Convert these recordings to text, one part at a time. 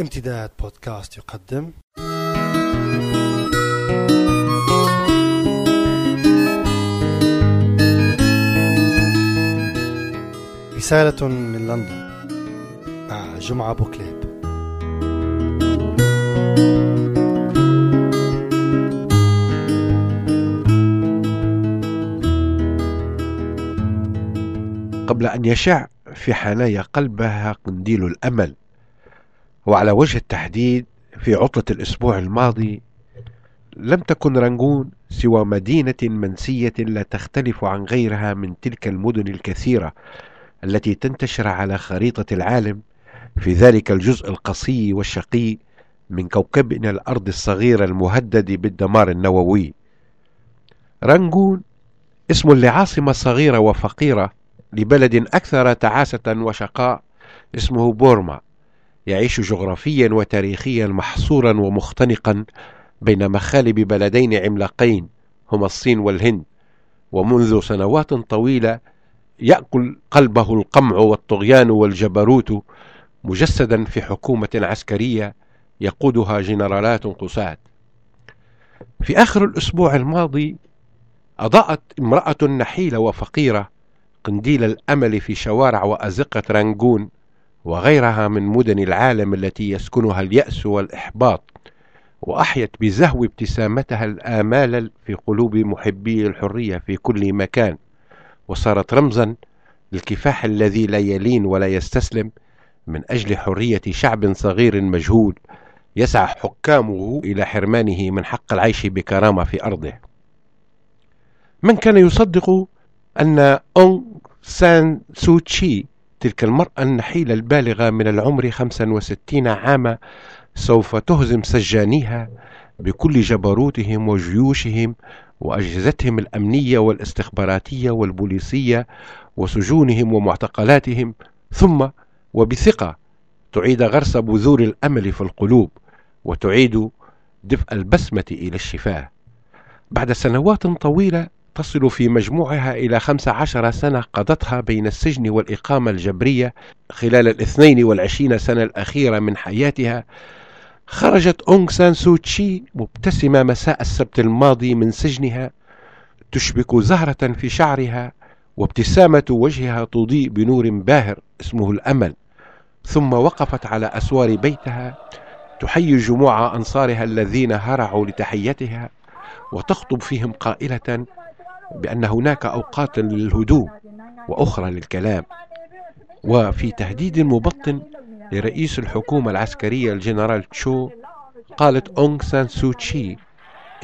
امتداد بودكاست يقدم. رسالة من لندن مع جمعة بوكليب. قبل أن يشع في حنايا قلبها قنديل الأمل. وعلى وجه التحديد في عطلة الأسبوع الماضي لم تكن رنغون سوى مدينة منسية لا تختلف عن غيرها من تلك المدن الكثيرة التي تنتشر على خريطة العالم في ذلك الجزء القصي والشقي من كوكبنا الأرض الصغير المهدد بالدمار النووي. رنغون اسم لعاصمة صغيرة وفقيرة لبلد أكثر تعاسة وشقاء اسمه بورما. يعيش جغرافيا وتاريخيا محصورا ومختنقا بين مخالب بلدين عملاقين هما الصين والهند. ومنذ سنوات طويلة يأكل قلبه القمع والطغيان والجبروت مجسدا في حكومة عسكرية يقودها جنرالات قساة. في آخر الأسبوع الماضي أضاءت امرأة نحيلة وفقيرة قنديل الأمل في شوارع وأزقة رانجون وغيرها من مدن العالم التي يسكنها اليأس والإحباط وأحيت بزهو ابتسامتها الآمال في قلوب محبي الحرية في كل مكان. وصارت رمزا للكفاح الذي لا يلين ولا يستسلم من أجل حرية شعب صغير مجهول يسعى حكامه إلى حرمانه من حق العيش بكرامة في أرضه. من كان يصدق أن أونغ سان سوتشي تلك المرأة النحيلة البالغة من العمر 65 عاما سوف تهزم سجانيها بكل جبروتهم وجيوشهم وأجهزتهم الأمنية والاستخباراتية والبوليسية وسجونهم ومعتقلاتهم ثم وبثقة تعيد غرس بذور الأمل في القلوب وتعيد دفء البسمة إلى الشفاه. بعد سنوات طويلة تصل في مجموعها إلى خمس عشر سنة قضتها بين السجن والإقامة الجبرية خلال الاثنين والعشرين سنة الأخيرة من حياتها. خرجت أونغ سان سوتشي مبتسمة مساء السبت الماضي من سجنها تشبك زهرة في شعرها وابتسامة وجهها تضيء بنور باهر اسمه الأمل. ثم وقفت على أسوار بيتها تحيي جموع أنصارها الذين هرعوا لتحيتها وتخطب فيهم قائلة بأن هناك أوقات للهدوء وأخرى للكلام وفي تهديد مبطن لرئيس الحكومة العسكرية الجنرال تشو قالت أونغ سان سوتشي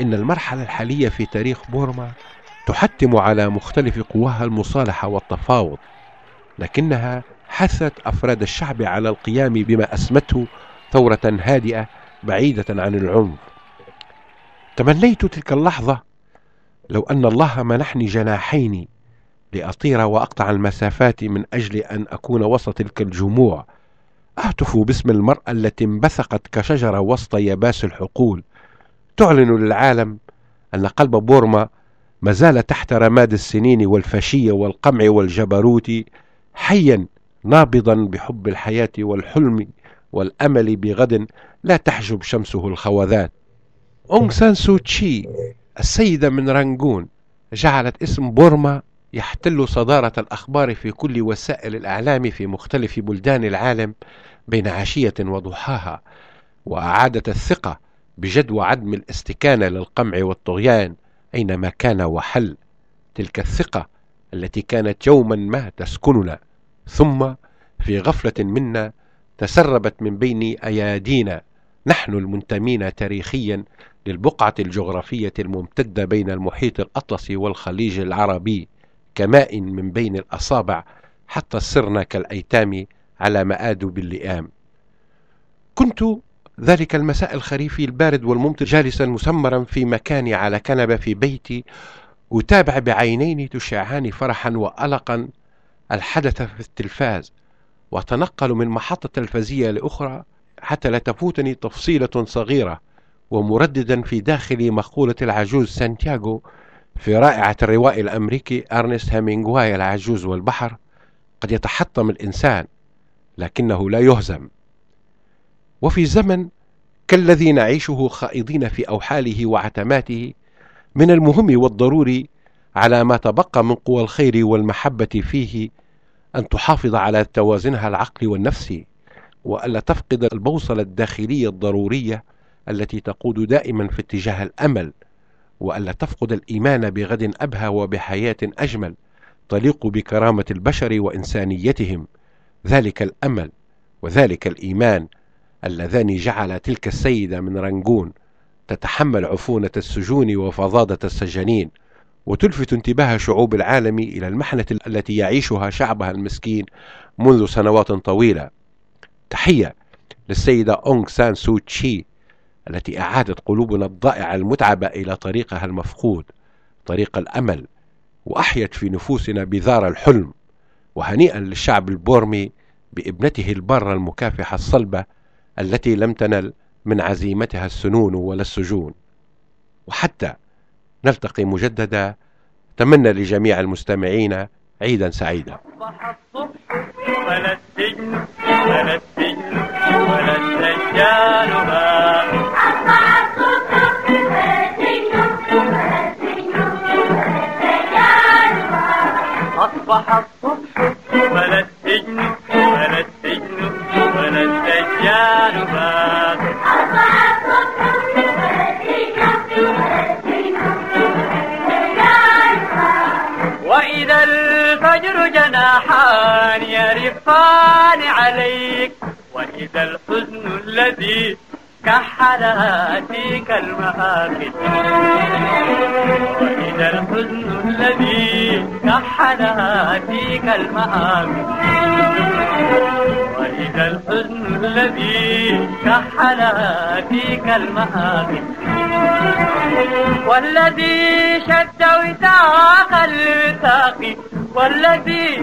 إن المرحلة الحالية في تاريخ بورما تحتم على مختلف قواها المصالحة والتفاوض لكنها حثت أفراد الشعب على القيام بما أسمته ثورة هادئة بعيدة عن العنف. تمنيت تلك اللحظة لو أن الله منحني جناحين لأطير وأقطع المسافات من أجل أن أكون وسط تلك الجموع أهتف باسم المرأة التي انبثقت كشجرة وسط يباس الحقول. تعلن للعالم أن قلب بورما ما زال تحت رماد السنين والفاشية والقمع والجبروت حيا نابضا بحب الحياة والحلم والأمل بغد لا تحجب شمسه الخوذات. أونغ سان سوتشي السيدة من رانجون جعلت اسم بورما يحتل صدارة الأخبار في كل وسائل الإعلام في مختلف بلدان العالم بين عشية وضحاها وأعادت الثقة بجدوى عدم الاستكانة للقمع والطغيان أينما كان وحل تلك الثقة التي كانت يوما ما تسكننا. ثم في غفلة منا تسربت من بين أيادينا نحن المنتمين تاريخيا للبقعة الجغرافية الممتدة بين المحيط الأطلسي والخليج العربي كماء من بين الأصابع حتى صرنا كالأيتام على مآدب اللئام كنت ذلك المساء الخريفي البارد والممطر جالسا مسمرا في مكاني على كنبة في بيتي أتابع بعينين تشعان فرحا وألقا الحدث في التلفاز وأتنقل من محطة تلفزية لأخرى حتى لا تفوتني تفصيلة صغيرة. ومرددا في داخل مقولة العجوز سانتياغو في رائعة الروائي الأمريكي أرنست هامينغواي العجوز والبحر قد يتحطم الإنسان لكنه لا يهزم. وفي زمن كالذي نعيشه خائضين في أوحاله وعتماته من المهم والضروري على ما تبقى من قوى الخير والمحبة فيه أن تحافظ على توازنها العقلي والنفسي وألا تفقد البوصلة الداخلية الضرورية التي تقود دائما في اتجاه الأمل وألا تفقد الإيمان بغد أبهى وبحياة أجمل تليق بكرامة البشر وإنسانيتهم. ذلك الأمل وذلك الإيمان اللذان جعل تلك السيدة من رنجون تتحمل عفونة السجون وفظاظة السجانين وتلفت انتباه شعوب العالم إلى المحنة التي يعيشها شعبها المسكين منذ سنوات طويلة. تحية للسيدة أونغ سان سو تشي. التي أعادت قلوبنا الضائعة المتعبة إلى طريقها المفقود طريق الأمل وأحيت في نفوسنا بذار الحلم وهنيئا للشعب البورمي بابنته البارة المكافحة الصلبة التي لم تنل من عزيمتها السنون ولا السجون. وحتى نلتقي مجددا تمنى لجميع المستمعين عيدا سعيدا. يرفان عليك. وإذا الحزن الذي كحل هاتيك المآكل. وإذا الحزن الذي كحل هاتيك المآكل. وإذا الحزن الذي كحل هاتيك المآكل. والذي شد وثاق الوثاق. والذي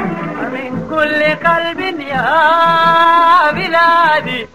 من كل قلب يا بلادي.